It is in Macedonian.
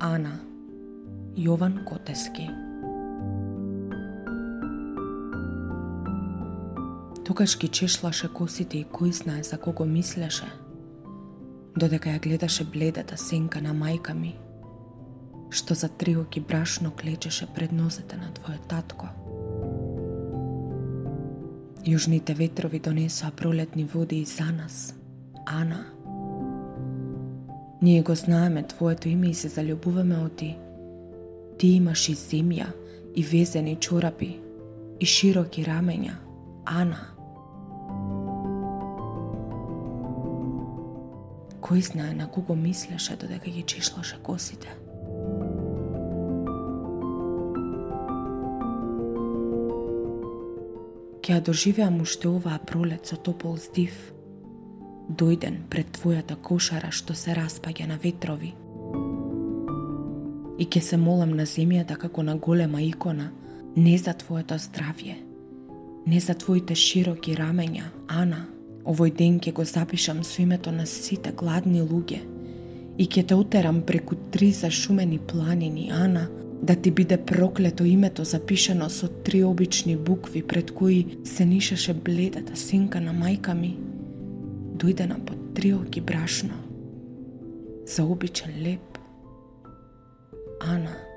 Ана Јован Котески Тогаш ги чешлаше косите и кој знае за кого мислеше, додека ја гледаше бледата сенка на мајка ми, што за три оки брашно клечеше пред нозете на твојот татко. Јужните ветрови донесоа пролетни води и за нас, Ана. Ние го знаеме Твоето име и се заљубуваме од Ти. Ти имаш и земја, и везени чорапи, и широки рамења, Ана. Кој знае на кого мислеше додека ги чишлаше косите? Ке ја доживеам уште оваа пролет со топол здив. Дојден пред твојата кошара што се распаѓа на ветрови. И ќе се молам на земјата како на голема икона, не за твоето здравје, не за твоите широки рамења, Ана. Овој ден ќе го запишам со името на сите гладни луѓе и ќе те утерам преку три зашумени планини, Ана, да ти биде проклето името запишано со три обични букви пред кои се нишаше бледата синка на мајка ми, дојдена под триоки брашно, за обичен леп, Ана.